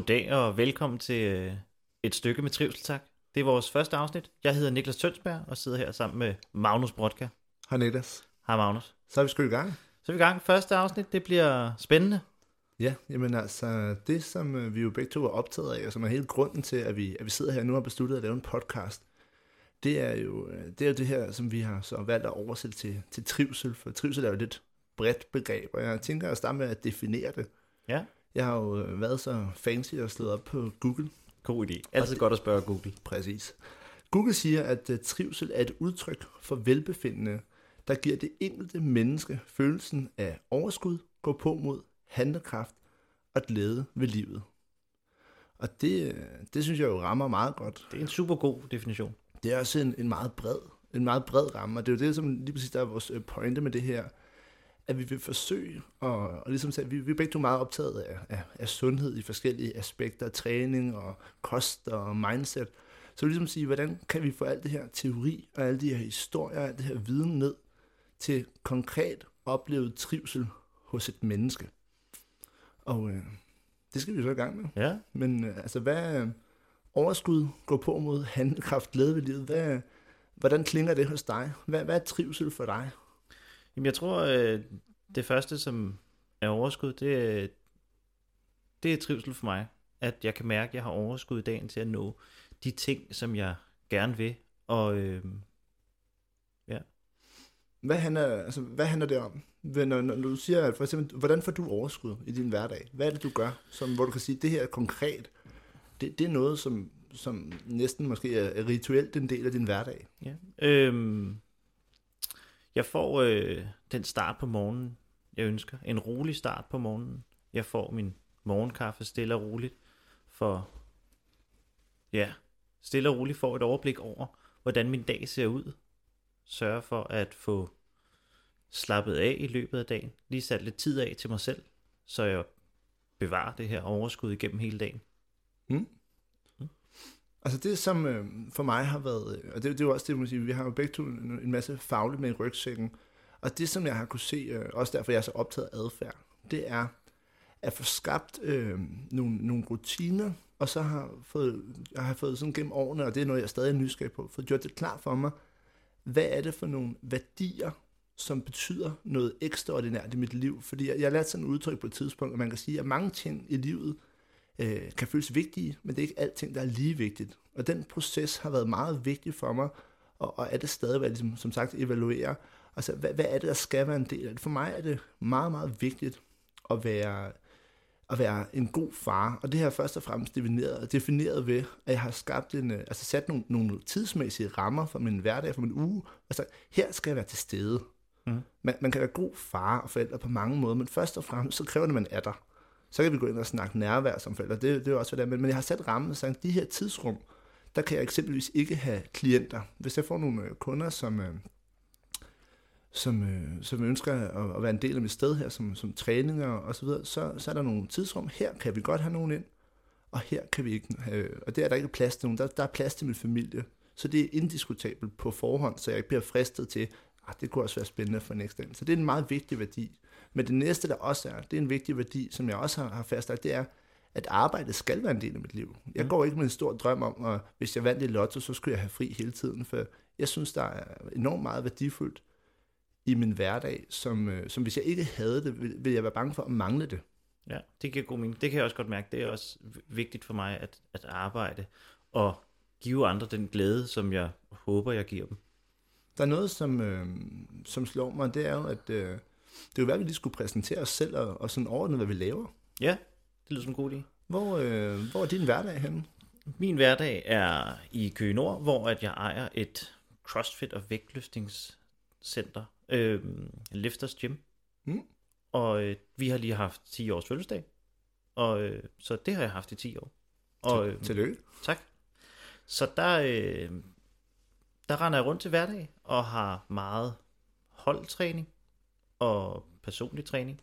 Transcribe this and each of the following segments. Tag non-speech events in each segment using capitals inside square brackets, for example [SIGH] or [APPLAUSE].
Goddag og velkommen til øh, et stykke med trivsel, tak. Det er vores første afsnit. Jeg hedder Niklas Tønsberg og sidder her sammen med Magnus Brodka. Hej Niklas. Hej Magnus. Så er vi sgu i gang. Så er vi i gang. Første afsnit, det bliver spændende. Ja, jamen altså, det som øh, vi jo begge to er optaget af, og som er hele grunden til, at vi, at vi sidder her nu og har besluttet at lave en podcast, det er jo øh, det, er jo det her, som vi har så valgt at oversætte til, til trivsel, for trivsel er jo et lidt bredt begreb, og jeg tænker at starte med at definere det. Ja, Jeg har jo øh, været så fancy og slået op på Google, god idé. Altid godt at spørge Google. Præcis. Google siger, at uh, trivsel er et udtryk for velbefindende, der giver det enkelte menneske følelsen af overskud, gå på mod handlekraft og glæde ved livet. Og det, øh, det synes jeg jo rammer meget godt. Det er en super god definition. Det er også en, en meget bred en meget bred ramme, og det er jo det, som lige præcis der er vores øh, pointe med det her, at vi vil forsøge, og, og ligesom sagde, vi, vi er begge to meget optaget af, af, af sundhed i forskellige aspekter, træning og kost og mindset. Så ligesom sige, hvordan kan vi få alt det her teori og alle de her historier, alt det her viden ned til konkret oplevet trivsel hos et menneske. Og øh, det skal vi så i gang med. Ja, Men øh, altså, hvad øh, overskud går på mod handlekraft, glæde ved livet? Hvad, hvordan klinger det hos dig? Hvad, hvad er trivsel for dig? Jamen, jeg tror, øh, det første, som er overskud, det er, det er trivsel for mig. At jeg kan mærke, at jeg har overskud i dagen til at nå de ting, som jeg gerne vil. Og øh, Hvad handler, altså, hvad handler det om? Hvad- Når, når du siger, at for eksempel, hvordan får du overskud i din hverdag? Hvad er det, du gør, som, hvor du kan sige, at det her er konkret? Det, det er noget, som, som næsten måske er, er rituelt en del af din hverdag. Ja. Øhm, jeg får øh, den start på morgenen, jeg ønsker. En rolig start på morgenen. Jeg får min morgenkaffe stille og roligt. For, ja, stille og roligt får et overblik over, hvordan min dag ser ud. Sørger for at få slappet af i løbet af dagen. Lige sat lidt tid af til mig selv, så jeg bevarer det her overskud igennem hele dagen. Mm. Altså det, som øh, for mig har været, øh, og det, det er jo også det, man sige, vi har jo begge to en, en masse fagligt med i rygsækken, og det, som jeg har kunne se, øh, også derfor jeg er så optaget af adfærd, det er at få skabt øh, nogle, nogle rutiner, og så har fået, jeg har fået sådan gennem årene, og det er noget, jeg stadig er nysgerrig på, fået gjort det klart for mig, hvad er det for nogle værdier, som betyder noget ekstraordinært i mit liv? Fordi jeg, jeg lærte sådan et udtryk på et tidspunkt, at man kan sige, at mange ting i livet øh, kan føles vigtige, men det er ikke alting, der er lige vigtigt. Og den proces har været meget vigtig for mig, og, og er det stadig, hvad jeg ligesom, som sagt evaluerer. Altså, hvad, hvad er det, der skal være en del af det? For mig er det meget, meget vigtigt at være, at være en god far, og det har jeg først og fremmest defineret, defineret ved, at jeg har skabt en, øh, altså sat nogle, nogle tidsmæssige rammer for min hverdag, for min uge. Altså, her skal jeg være til stede. Mhm. Man, man kan være god far og forældre på mange måder, men først og fremmest, så kræver det, at man er der. Så kan vi gå ind og snakke nærvær som forældre, det, det er jo også, hvad det er. Men, men jeg har sat rammen og sagt, de her tidsrum, der kan jeg eksempelvis ikke have klienter. Hvis jeg får nogle øh, kunder, som, øh, som, øh, som ønsker at, at være en del af mit sted her, som, som træninger og så videre, så, så er der nogle tidsrum. Her kan vi godt have nogen ind, og her kan vi ikke. have, og der er der ikke plads til nogen. Der, der er plads til min familie. Så det er indiskutabelt på forhånd, så jeg ikke bliver fristet til, at det kunne også være spændende for næste dag. Så det er en meget vigtig værdi. Men det næste, der også er, det er en vigtig værdi, som jeg også har, har fastlagt, det er, at arbejdet skal være en del af mit liv. Jeg Mm. går ikke med en stor drøm om, at hvis jeg vandt i lotto, så skulle jeg have fri hele tiden, for jeg synes, der er enormt meget værdifuldt i min hverdag, som, øh, som hvis jeg ikke havde det, ville vil jeg være bange for at mangle det. Ja, det giver god mening. Det kan jeg også godt mærke. Det er også vigtigt for mig at, at arbejde og give andre den glæde, som jeg håber, jeg giver dem. Der er noget, som, øh, som slår mig, det er jo, at øh, det er jo værd, at vi lige skulle præsentere os selv og, og sådan ordnet, hvad vi laver. Ja, det lyder som en god idé. Hvor, øh, hvor er din hverdag henne? Min hverdag er i Køge Nord, hvor at jeg ejer et CrossFit og vægtløftningscenter, øh, Lifters Gym. Mm. Og øh, vi har lige haft 10 års fødselsdag, og øh, så det har jeg haft i 10 år. Og, øh, Tillykke. Tak. Så der, øh, der render jeg rundt til hverdag og har meget holdtræning og personlig træning.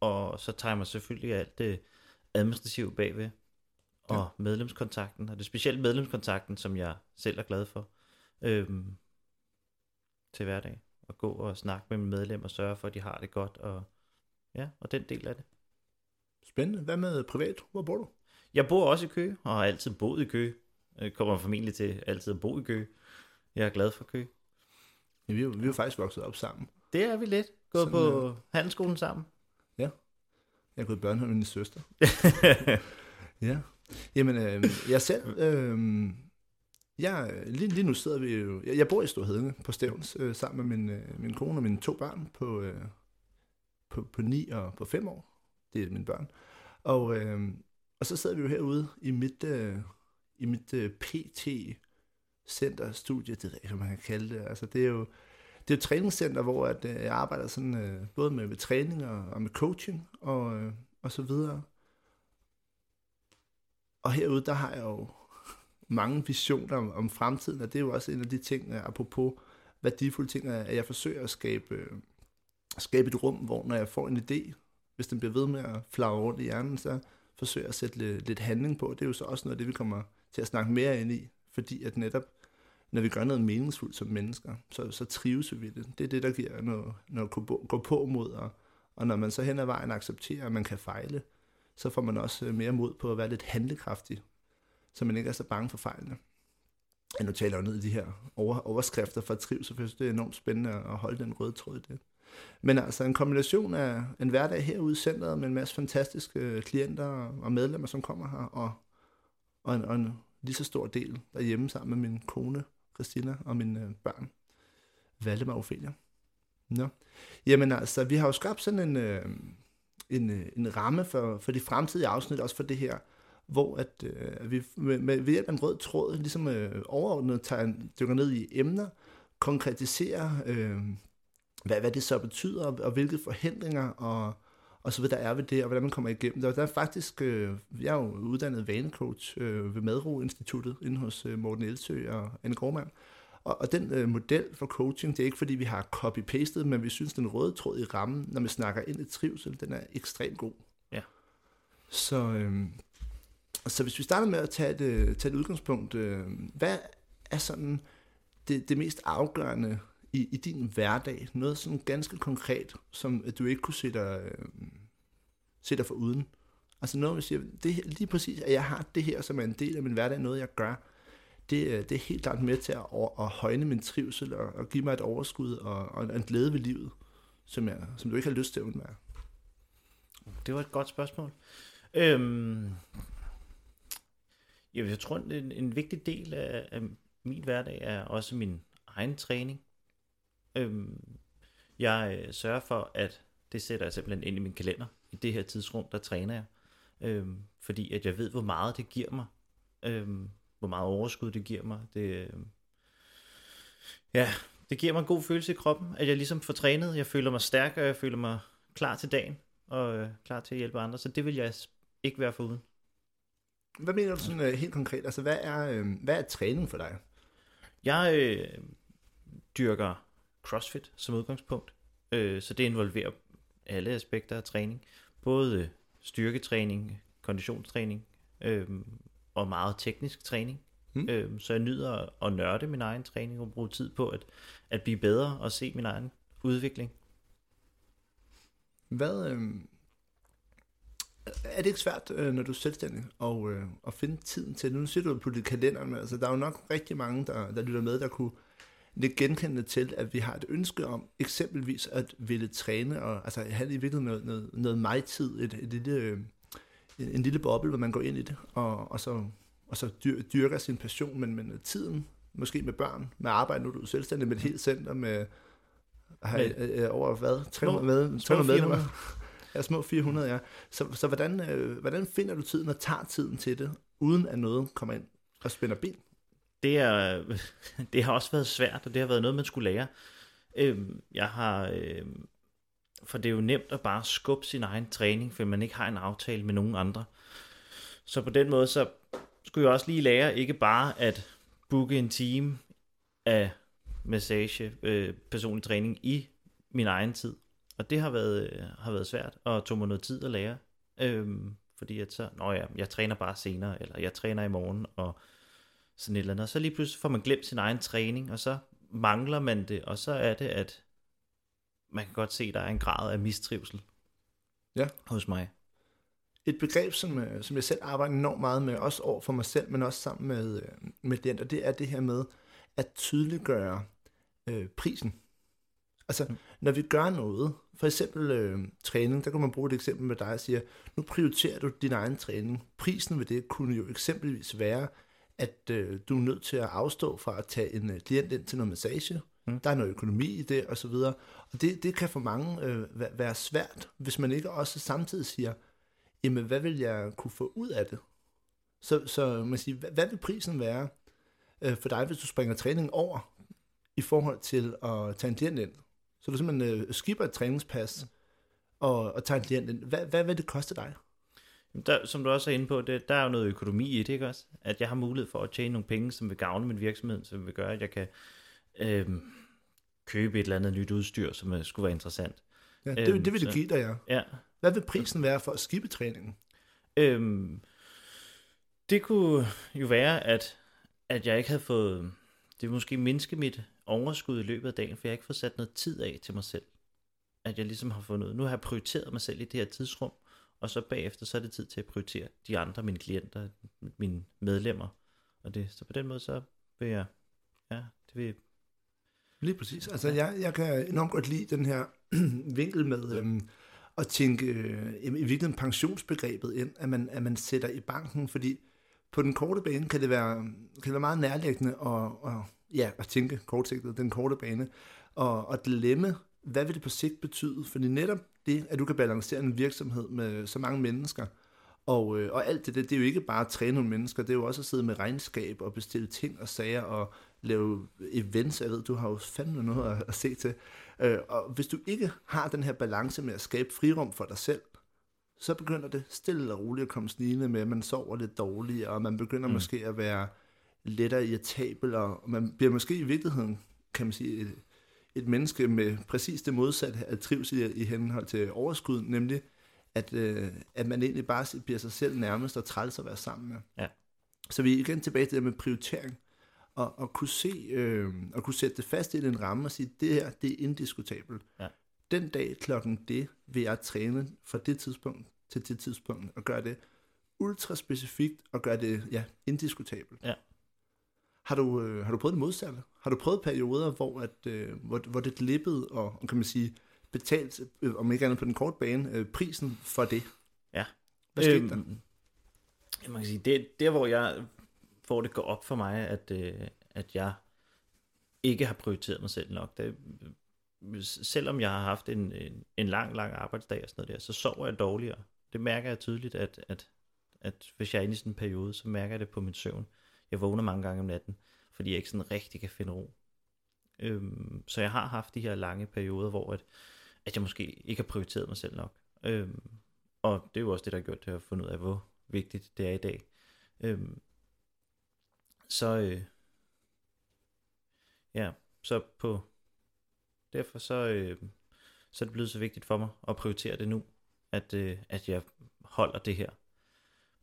Og så tager jeg mig selvfølgelig alt det administrative bagved. Og Ja. medlemskontakten, og det er specielt medlemskontakten, som jeg selv er glad for øhm, til hverdag. At gå og snakke med mine medlemmer og sørge for, at de har det godt. Og, ja, og den del af det. Spændende. Hvad med privat? Hvor bor du? Jeg bor også i Køge, og har altid boet i Køge. Jeg kommer formentlig til altid at bo i Køge. Jeg er glad for Køge. Ja, vi, er, vi er jo faktisk vokset op sammen. Det er vi lidt. Gået Sådan, på handelsskolen sammen. Jeg er gået i med min søster. [LAUGHS] Ja. Jamen, øh, jeg selv... Øh, jeg, lige, lige nu sidder vi jo... Jeg, jeg bor i Storhedene på Stævns, øh, sammen med min, øh, min kone og mine to børn på, øh, på, på 9 og på 5 år. Det er mine børn. Og, øh, og så sidder vi jo herude i mit, øh, i mit øh, PT-center, studie, det ved ikke, man kan kalde det. Altså, det er jo det er et træningscenter, hvor at, øh, jeg arbejder sådan, øh, både med, med træning og, og med coaching og, øh, og så videre. Og herude, der har jeg jo mange visioner om, om fremtiden, og det er jo også en af de ting, øh, apropos værdifulde ting, at jeg forsøger at skabe, øh, skabe et rum, hvor når jeg får en idé, hvis den bliver ved med at flagre rundt i hjernen, så forsøger jeg at sætte lidt, lidt handling på. Det er jo så også noget af det, vi kommer til at snakke mere ind i, fordi at netop, når vi gør noget meningsfuldt som mennesker, så, så trives vi ved det. Det er det, der giver noget, noget at gå- på mod, og, og når man så hen ad vejen accepterer, at man kan fejle, så får man også øh, mere mod på at være lidt handlekraftig, så man ikke er så bange for fejlene. Jeg nu taler jeg jo ned i de her over, overskrifter for trivsel, for jeg synes, det er enormt spændende at holde den røde tråd i det. Men altså en kombination af en hverdag herude i centret med en masse fantastiske øh, klienter og medlemmer, som kommer her, og, og, en, og en lige så stor del derhjemme sammen med min kone, Christina, og mine øh, børn, Valdemar og Ophelia. Nå. Jamen altså, vi har jo skabt sådan en, øh, en, øh, en ramme for, for de fremtidige afsnit, også for det her, hvor at, øh, vi med, med, ved hjælp af en rød tråd ligesom øh, overordnet tager, dykker ned i emner, konkretiserer, øh, hvad, hvad det så betyder, og, og hvilke forhindringer og, og så videre der er ved det, og hvordan man kommer igennem det. Og der er faktisk, øh, jeg er jo uddannet vanecoach øh, ved Madro Instituttet, inde hos øh, Morten Elsø og Anne Gormand. Og, og den øh, model for coaching, det er ikke fordi, vi har copy-pastet, men vi synes, den røde tråd i rammen, når man snakker ind i trivsel, den er ekstremt god. Ja. Så, øh, så hvis vi starter med at tage et, øh, tage et udgangspunkt, øh, hvad er sådan det, det mest afgørende i, i din hverdag? Noget sådan ganske konkret, som at du ikke kunne se dig, øh, se dig for uden? Altså noget, man siger, det, lige præcis, at jeg har det her, som er en del af min hverdag, noget jeg gør, det, øh, det er helt klart med til at, over- at højne min trivsel og, og give mig et overskud og, og en glæde ved livet, som, jeg, som du ikke har lyst til at undvære. Det var et godt spørgsmål. Øhm, jeg, jeg tror, en, en vigtig del af, af min hverdag er også min egen træning. Øhm, jeg øh, sørger for, at det sætter jeg simpelthen ind i min kalender. I det her tidsrum, der træner jeg. Øhm, fordi at jeg ved, hvor meget det giver mig. Øhm, hvor meget overskud det giver mig. Det, øhm, ja, det giver mig en god følelse i kroppen, at jeg ligesom får trænet. Jeg føler mig stærk, og jeg føler mig klar til dagen og øh, klar til at hjælpe andre, så det vil jeg ikke være foruden. Hvad mener du sådan øh, helt konkret? Altså, hvad er, øh, hvad er træning for dig? Jeg øh, dyrker CrossFit som udgangspunkt, øh, så det involverer alle aspekter af træning. Både øh, styrketræning, konditionstræning øh, og meget teknisk træning. Mm. Øh, så jeg nyder at- nørde min egen træning og bruge tid på at, at blive bedre og se min egen udvikling. Hvad, øh, er det ikke svært, øh, når du er selvstændig, og, øh, at finde tiden til det? Nu siger du på dit kalender, men altså, der er jo nok rigtig mange, der, der lytter med, der kunne lidt genkende til, at vi har et ønske om eksempelvis at ville træne, og altså have i virkeligheden noget, noget, noget mig-tid, et, et lille, øh, en, en lille boble, hvor man går ind i det, og, og så, og så dyr, dyrker sin passion, men, men tiden, måske med børn, med arbejde, nu er du selvstændig med et helt center med, har, Med- øh, øh, over hvad? 300, med, små 300 medlemmer? 400. [LAUGHS] Ja, små 400, ja. Så, så hvordan, øh, hvordan finder du tiden og tager tiden til det, uden at noget kommer ind og spænder ben? Det, er, [LAUGHS] det har også været svært, og det har været noget, man skulle lære. Øhm, jeg har... Øhm, for det er jo nemt at bare skubbe sin egen træning, for man ikke har en aftale med nogen andre. Så på den måde, så skulle jeg også lige lære ikke bare at booke en time af massage, øh, personlig træning i min egen tid. Og det har været, øh, har været svært, og tog mig noget tid at lære. Øhm, fordi at så, nå ja, jeg træner bare senere, eller jeg træner i morgen, og sådan et eller andet. Og så lige pludselig får man glemt sin egen træning, og så mangler man det, og så er det, at man kan godt se, at der er en grad af mistrivsel Ja. hos mig. et begreb, som, øh, som jeg selv arbejder enormt meget med, også over for mig selv, men også sammen med, øh, med klienter, det er det her med at tydeliggøre øh, prisen. Altså, mm. når vi gør noget, for eksempel øh, træning, der kan man bruge et eksempel med dig og sige, nu prioriterer du din egen træning. Prisen ved det kunne jo eksempelvis være, at øh, du er nødt til at afstå fra at tage en øh, klient ind til noget massage. Mm. Der er noget økonomi i det, og så videre. Og det, det kan for mange øh, være svært, hvis man ikke også samtidig siger, jamen hvad vil jeg kunne få ud af det? Så, så man siger, hvad, hvad vil prisen være øh, for dig, hvis du springer træningen over, i forhold til at tage en klient ind? Så du simpelthen øh, skipper et træningspas og, og tager en klient ind. Hvad, hvad vil det koste dig? Der, som du også er inde på, det, der er jo noget økonomi i det, ikke også? At jeg har mulighed for at tjene nogle penge, som vil gavne min virksomhed, som vil gøre, at jeg kan øh, købe et eller andet nyt udstyr, som uh, skulle være interessant. Ja, det, øhm, det vil det give dig, ja. ja. Hvad vil prisen være for at skibe træningen? Øhm, det kunne jo være, at, at jeg ikke havde fået... Det måske mindske mit overskud i løbet af dagen, for jeg har ikke fået sat noget tid af til mig selv. At jeg ligesom har fundet Nu har jeg prioriteret mig selv i det her tidsrum, og så bagefter, så er det tid til at prioritere de andre, mine klienter, mine medlemmer. Og det, så på den måde, så vil jeg, ja, det vil Lige præcis. Altså, jeg, jeg kan enormt godt lide den her [CLEARS THROAT] vinkel med øhm, at tænke øh, i virkeligheden pensionsbegrebet ind, at man, at man sætter i banken, fordi på den korte bane kan det være, kan det være meget nærliggende at, at, ja, at tænke kortsigtet, den korte bane, og at glemme, hvad vil det på sigt betyde? Fordi netop det, at du kan balancere en virksomhed med så mange mennesker, og, øh, og alt det, det, det er jo ikke bare at træne nogle mennesker, det er jo også at sidde med regnskab og bestille ting og sager og lave events. Jeg ved, du har jo fandme noget at, at se til. Øh, og hvis du ikke har den her balance med at skabe frirum for dig selv, så begynder det stille og roligt at komme snigende med, at man sover lidt dårligt, og man begynder mm. måske at være lettere irritabel, og man bliver måske i virkeligheden, kan man sige, et, menneske med præcis det modsatte af trivsel i henhold til overskud, nemlig at, øh, at man egentlig bare bliver sig selv nærmest og træls at være sammen med. Ja. Så vi er igen tilbage til det med prioritering, og, og kunne se, øh, og kunne sætte det fast i en ramme og sige, det her, det er indiskutabelt. Ja. Den dag klokken det, vil jeg træne fra det tidspunkt til det tidspunkt, og gøre det ultra specifikt, og gøre det, ja, indiskutabelt. Ja. Har du, øh, har du prøvet det modsatte? Har du prøvet perioder, hvor, at, øh, hvor, hvor det glippede, og, kan man sige, betalt, øh, om ikke andet på den korte bane, øh, prisen for det? Ja. Hvad skete øhm, der? Man kan sige, det der, hvor jeg hvor det går op for mig, at, øh, at jeg ikke har prioriteret mig selv nok. Det, selvom jeg har haft en, en, en lang, lang arbejdsdag og sådan noget der, så sover jeg dårligere. Det mærker jeg tydeligt, at, at, at hvis jeg er inde i sådan en periode, så mærker jeg det på min søvn. Jeg vågner mange gange om natten, fordi jeg ikke sådan rigtig kan finde ro. Øhm, så jeg har haft de her lange perioder, hvor at, at jeg måske ikke har prioriteret mig selv nok. Øhm, og det er jo også det, der har gjort det at fundet ud af, hvor vigtigt det er i dag. Øhm, så, øh, ja, så på, derfor så, øh, så er det blevet så vigtigt for mig at prioritere det nu, at, øh, at jeg holder det her.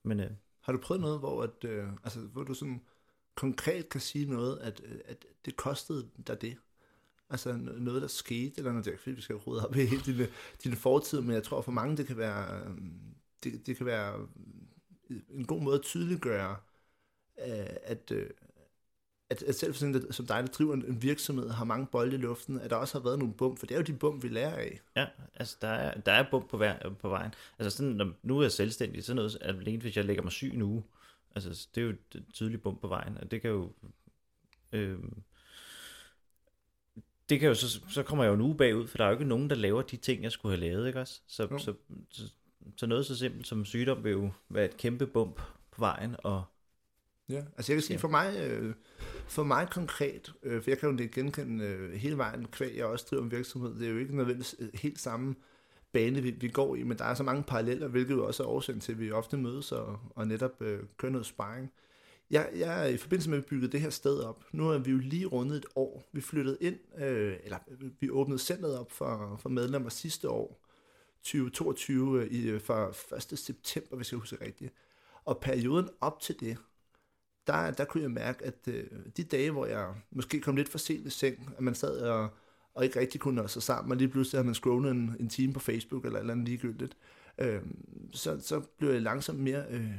Men, øh, har du prøvet noget, hvor, at, øh, altså, hvor du sådan konkret kan sige noget, at, at det kostede dig det? Altså noget, der skete, eller noget, der, fordi vi skal rode op i hele din, din fortid, men jeg tror for mange, det kan være, øhm, det, det kan være øhm, en god måde at tydeliggøre, øh, at, øh, at, at selv sådan, som dig, der driver en virksomhed, har mange bolde i luften, at der også har været nogle bum, for det er jo de bum, vi lærer af. Ja, altså der er, der er bum på, vej, på vejen. Altså sådan, når, nu er jeg selvstændig, sådan noget, alene hvis jeg lægger mig syg nu, altså det er jo et tydeligt bum på vejen, og det kan jo... Øh, det kan jo så, så kommer jeg jo nu bagud, for der er jo ikke nogen, der laver de ting, jeg skulle have lavet, ikke også? Så, så, så, så noget så simpelt som sygdom vil jo være et kæmpe bump på vejen, og Ja, altså jeg kan sige, ja. for mig, øh, for mig konkret, øh, for jeg kan jo det genkende øh, hele vejen, kvæg jeg også driver en virksomhed, det er jo ikke nødvendigvis øh, helt samme bane, vi, vi går i, men der er så mange paralleller, hvilket jo også er årsagen til, at vi ofte mødes og, og netop øh, kører noget sparring. Jeg, jeg, I forbindelse med, at vi byggede det her sted op, nu er vi jo lige rundet et år. Vi flyttede ind, øh, eller vi åbnede centret op for, for medlemmer sidste år, 2022, øh, i, øh, fra 1. september, hvis jeg husker rigtigt. Og perioden op til det, der, der kunne jeg mærke, at øh, de dage, hvor jeg måske kom lidt for sent i seng, at man sad og, og ikke rigtig kunne nå sig sammen, og lige pludselig havde man scrollet en, en time på Facebook eller et eller andet ligegyldigt, øh, så, så blev jeg langsomt mere øh,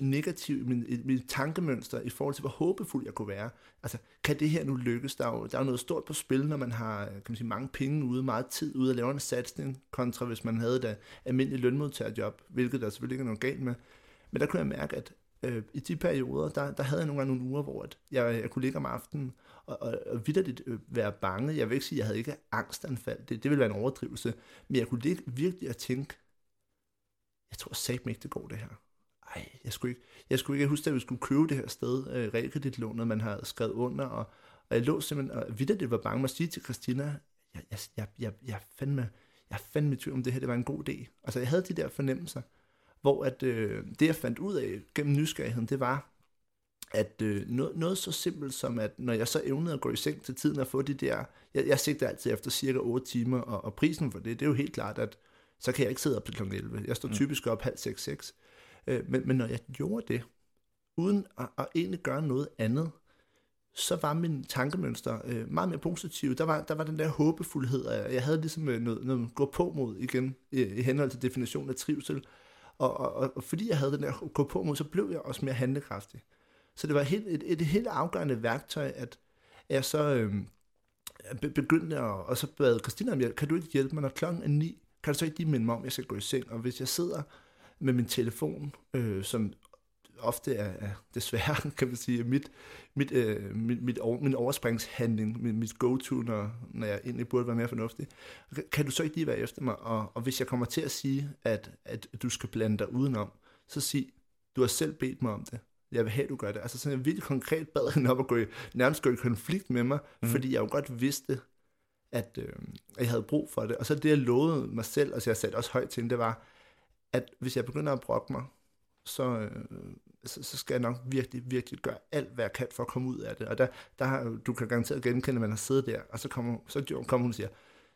negativ i min, i min tankemønster i forhold til, hvor håbefuld jeg kunne være. Altså, kan det her nu lykkes? Der er jo, der er jo noget stort på spil, når man har øh, kan man sige, mange penge ude, meget tid ude at lave en satsning, kontra hvis man havde et almindeligt lønmodtagerjob, hvilket der selvfølgelig ikke er noget galt med. Men der kunne jeg mærke, at øh, i de perioder, der, der havde jeg nogle gange nogle uger, hvor at jeg, jeg kunne ligge om aftenen og, og, og vidderligt øh, være bange. Jeg vil ikke sige, at jeg havde ikke angstanfald. Det, det ville være en overdrivelse. Men jeg kunne ligge virkelig og tænke, jeg tror satme ikke, det går det her. Ej, jeg skulle ikke, jeg skulle ikke huske, at vi skulle købe det her sted, øh, realkreditlånet, man havde skrevet under, og, og jeg lå simpelthen, og vidderligt var bange med at sige til Christina, jeg, jeg, jeg, jeg, jeg, fandme, jeg fandme i tvivl om det her, det var en god idé. Altså, jeg havde de der fornemmelser, hvor at, øh, det, jeg fandt ud af gennem nysgerrigheden, det var, at øh, noget, noget så simpelt som, at når jeg så evnede at gå i seng til tiden og få de der, jeg, jeg sigter altid efter cirka 8 timer, og, og prisen for det, det er jo helt klart, at så kan jeg ikke sidde op til kl. 11. Jeg står mm. typisk op halv 6-6. Øh, men, men når jeg gjorde det, uden at, at egentlig gøre noget andet, så var min tankemønster øh, meget mere positiv. Der var, der var den der håbefuldhed, og jeg havde ligesom øh, noget, noget gå på mod igen, i, i henhold til definitionen af trivsel. Og, og, og fordi jeg havde den der gå på mod, så blev jeg også mere handlekraftig. Så det var helt, et, et, helt afgørende værktøj, at jeg så øh, begyndte at, og så bad Christina om hjælp. Kan du ikke hjælpe mig, når klokken er ni? Kan du så ikke lige minde mig om, at jeg skal gå i seng? Og hvis jeg sidder med min telefon, øh, som ofte er, er desværre, [LAUGHS] kan man sige, mit, mit, øh, mit, mit over, min overspringshandling, mit, mit go-to, når, når jeg egentlig burde være mere fornuftig. Kan du så ikke lige være efter mig? Og, og hvis jeg kommer til at sige, at, at du skal blande dig udenom, så sig, du har selv bedt mig om det. Jeg vil have, at du gør det. Altså sådan jeg virkelig konkret bad hende op og gå i, nærmest gå i konflikt med mig, mm. fordi jeg jo godt vidste, at, øh, at jeg havde brug for det. Og så det, jeg lovede mig selv, og så jeg satte også højt til hende, det var, at hvis jeg begynder at brokke mig, så, øh, så, så skal jeg nok virkelig, virkelig gøre alt, hvad jeg kan for at komme ud af det. Og der, der har, du kan garanteret genkende, at man har siddet der, og så kommer, så kommer hun og siger,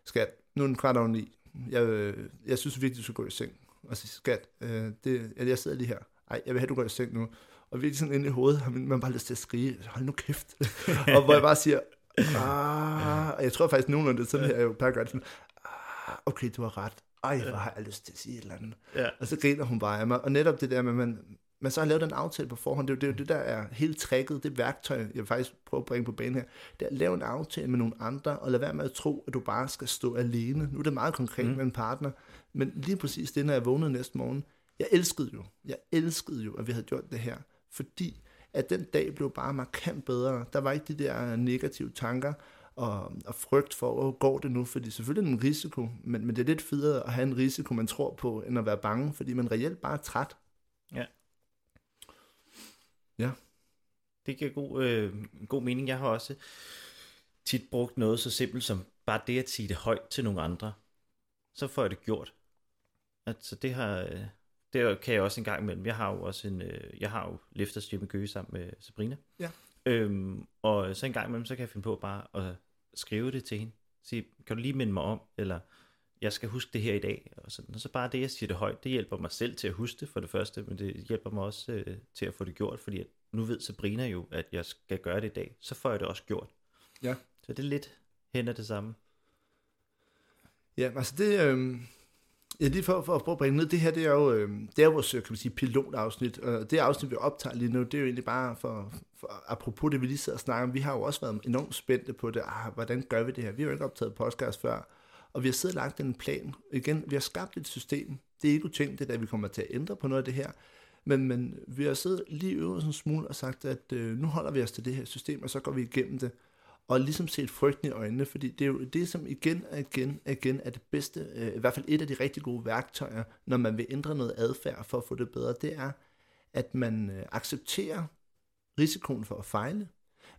skat, nu er den kvart over ni. Jeg, øh, jeg synes virkelig, du skal gå i seng. Og så skat, øh, det, jeg sidder lige her. Ej, jeg vil have, du går i seng nu. Og virkelig sådan inde i hovedet har man bare lyst til at skrige, hold nu kæft. [LAUGHS] og hvor jeg bare siger, ah, og jeg tror faktisk nogenlunde, det er sådan her, jeg jo gør sådan, ah, okay, du har ret ej, hvor har jeg lyst til at sige et eller andet. Ja. Og så griner hun bare af mig. Og netop det der med, at man, man så har lavet den aftale på forhånd, det er jo det, det, der er helt trækket, det værktøj, jeg faktisk prøve at bringe på banen her, det er at lave en aftale med nogle andre, og lade være med at tro, at du bare skal stå alene. Nu er det meget konkret mm. med en partner, men lige præcis det, når jeg vågnede næste morgen, jeg elskede jo, jeg elskede jo, at vi havde gjort det her, fordi at den dag blev bare markant bedre. Der var ikke de der negative tanker, og, og frygt for, hvor går det nu? Fordi selvfølgelig er det en risiko, men, men det er lidt federe at have en risiko, man tror på, end at være bange, fordi man reelt bare er træt. Ja. Ja. Det giver god, øh, god mening. Jeg har også tit brugt noget så simpelt som bare det at sige det højt til nogle andre. Så får jeg det gjort. Altså det har... Øh, det kan jeg også en gang imellem. Jeg har jo også en, øh, jeg har jo Lifters i Køge sammen med Sabrina. Ja. Øhm, og så en gang imellem, så kan jeg finde på bare at skrive det til hende. Sige, kan du lige minde mig om, eller jeg skal huske det her i dag. Og, sådan. og så bare det, jeg siger det højt, det hjælper mig selv til at huske det for det første, men det hjælper mig også øh, til at få det gjort, fordi at nu ved Sabrina jo, at jeg skal gøre det i dag. Så får jeg det også gjort. Ja. Så det er lidt hen af det samme. Ja, altså det, øh, Ja, lige for, for at prøve at bringe ned, det her, det er jo, øh, det er vores, øh, kan man sige, pilotafsnit, og det afsnit, vi optager lige nu, det er jo egentlig bare for, for apropos det, vi lige sidder og snakker om, vi har jo også været enormt spændte på det, ah, hvordan gør vi det her? Vi har jo ikke optaget podcast før, og vi har siddet og lagt en plan. Igen, vi har skabt et system. Det er ikke utænkeligt, at vi kommer til at ændre på noget af det her, men, men vi har siddet lige øvet sådan en smule og sagt, at øh, nu holder vi os til det her system, og så går vi igennem det og ligesom set frygten i øjnene, fordi det er jo det, som igen og igen og igen er det bedste, øh, i hvert fald et af de rigtig gode værktøjer, når man vil ændre noget adfærd for at få det bedre, det er, at man øh, accepterer risikoen for at fejle.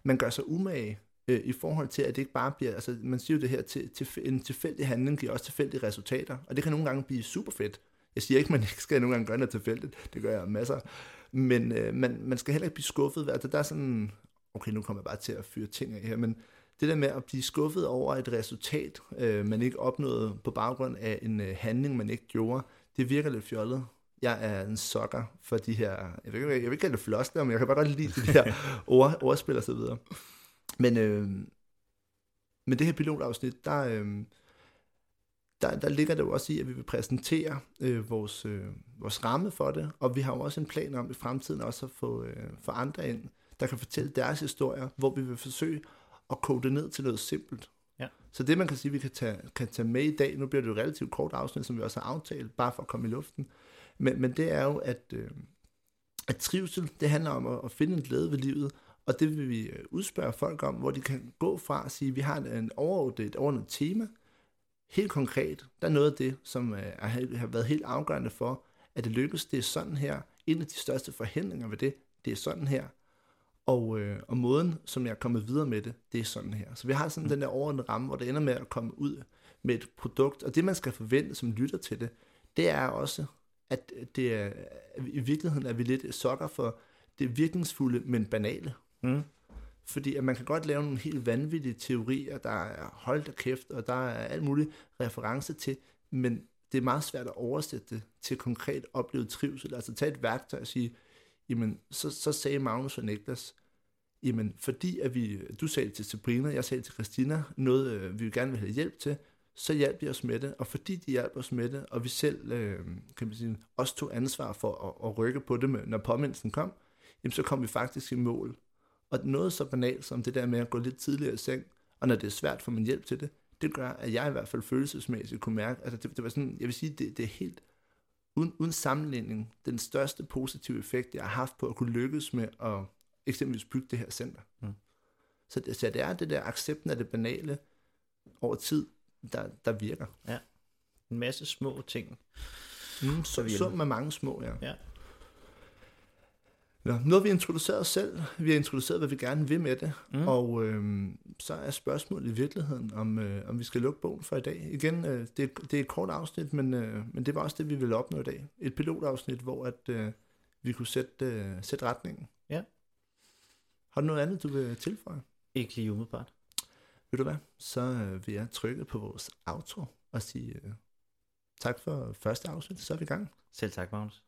Man gør sig umage øh, i forhold til, at det ikke bare bliver, altså man siger jo det her, til, til, en tilfældig handling giver også tilfældige resultater, og det kan nogle gange blive super fedt. Jeg siger ikke, at man ikke skal nogle gange gøre noget tilfældigt, det gør jeg masser, men øh, man, man skal heller ikke blive skuffet. Altså, der er sådan, okay, nu kommer jeg bare til at fyre ting af her, men det der med at blive skuffet over et resultat, øh, man ikke opnåede på baggrund af en øh, handling, man ikke gjorde, det virker lidt fjollet. Jeg er en sokker for de her, jeg vil, jeg vil ikke kalde det floskler, men jeg kan bare godt lide de her [LAUGHS] ord, ordspil og så videre. Men, øh, men det her pilotafsnit, der, øh, der, der ligger det jo også i, at vi vil præsentere øh, vores, øh, vores ramme for det, og vi har jo også en plan om i fremtiden også at få, øh, få andre ind, der kan fortælle deres historier, hvor vi vil forsøge at kode det ned til noget simpelt. Ja. Så det, man kan sige, vi kan tage, kan tage med i dag, nu bliver det jo relativt kort afsnit, som vi også har aftalt, bare for at komme i luften, men, men det er jo, at, øh, at trivsel, det handler om at, at finde en glæde ved livet, og det vil vi øh, udspørge folk om, hvor de kan gå fra at sige, at vi har en overordnet, et overordnet tema, helt konkret, der er noget af det, som øh, er, har været helt afgørende for, at det lykkes, det er sådan her. En af de største forhindringer ved det, det er sådan her. Og, øh, og måden, som jeg er kommet videre med det, det er sådan her. Så vi har sådan mm. den der overordnede ramme, hvor det ender med at komme ud med et produkt. Og det, man skal forvente, som lytter til det, det er også, at det er, i virkeligheden er vi lidt sokker for det virkningsfulde, men banale. Mm. Fordi at man kan godt lave nogle helt vanvittige teorier, der er holdt af kæft, og der er alt muligt reference til, men det er meget svært at oversætte det til konkret oplevet trivsel. Altså tage et værktøj og sige, jamen, så, så sagde Magnus og Niklas, jamen, fordi at vi, du sagde til Sabrina, jeg sagde til Christina, noget øh, vi gerne vil have hjælp til, så hjalp de os med det, og fordi de hjalp os med det, og vi selv, øh, kan man sige, også tog ansvar for at, at rykke på det, med, når påmindelsen kom, jamen, så kom vi faktisk i mål. Og noget så banalt som det der med at gå lidt tidligere i seng, og når det er svært for min hjælp til det, det gør, at jeg i hvert fald følelsesmæssigt kunne mærke, altså det, det var sådan, jeg vil sige, det, det er helt, uden, uden sammenligning, den største positive effekt, jeg har haft på at kunne lykkes med at eksempelvis bygge det her center. Mm. Så, det, så det er det der accepten af det banale over tid, der, der virker. Ja. En masse små ting. Mm, så, sum med mange små, ja. Ja. Ja, nu har vi introduceret os selv, vi har introduceret, hvad vi gerne vil med det, Mm. og øh, så er spørgsmålet i virkeligheden, om, øh, om vi skal lukke bogen for i dag. Igen, øh, det, er- det er et kort afsnit, men, øh, men det var også det, vi ville opnå i dag. Et pilotafsnit, hvor at, øh, vi kunne sætte, øh, sætte retningen. Ja. Har du noget andet, du vil tilføje? Ikke lige umiddelbart. Ved du hvad? Så øh, vil jeg trykke på vores outro og sige øh, tak for første afsnit, så er vi i gang. Selv tak, Magnus.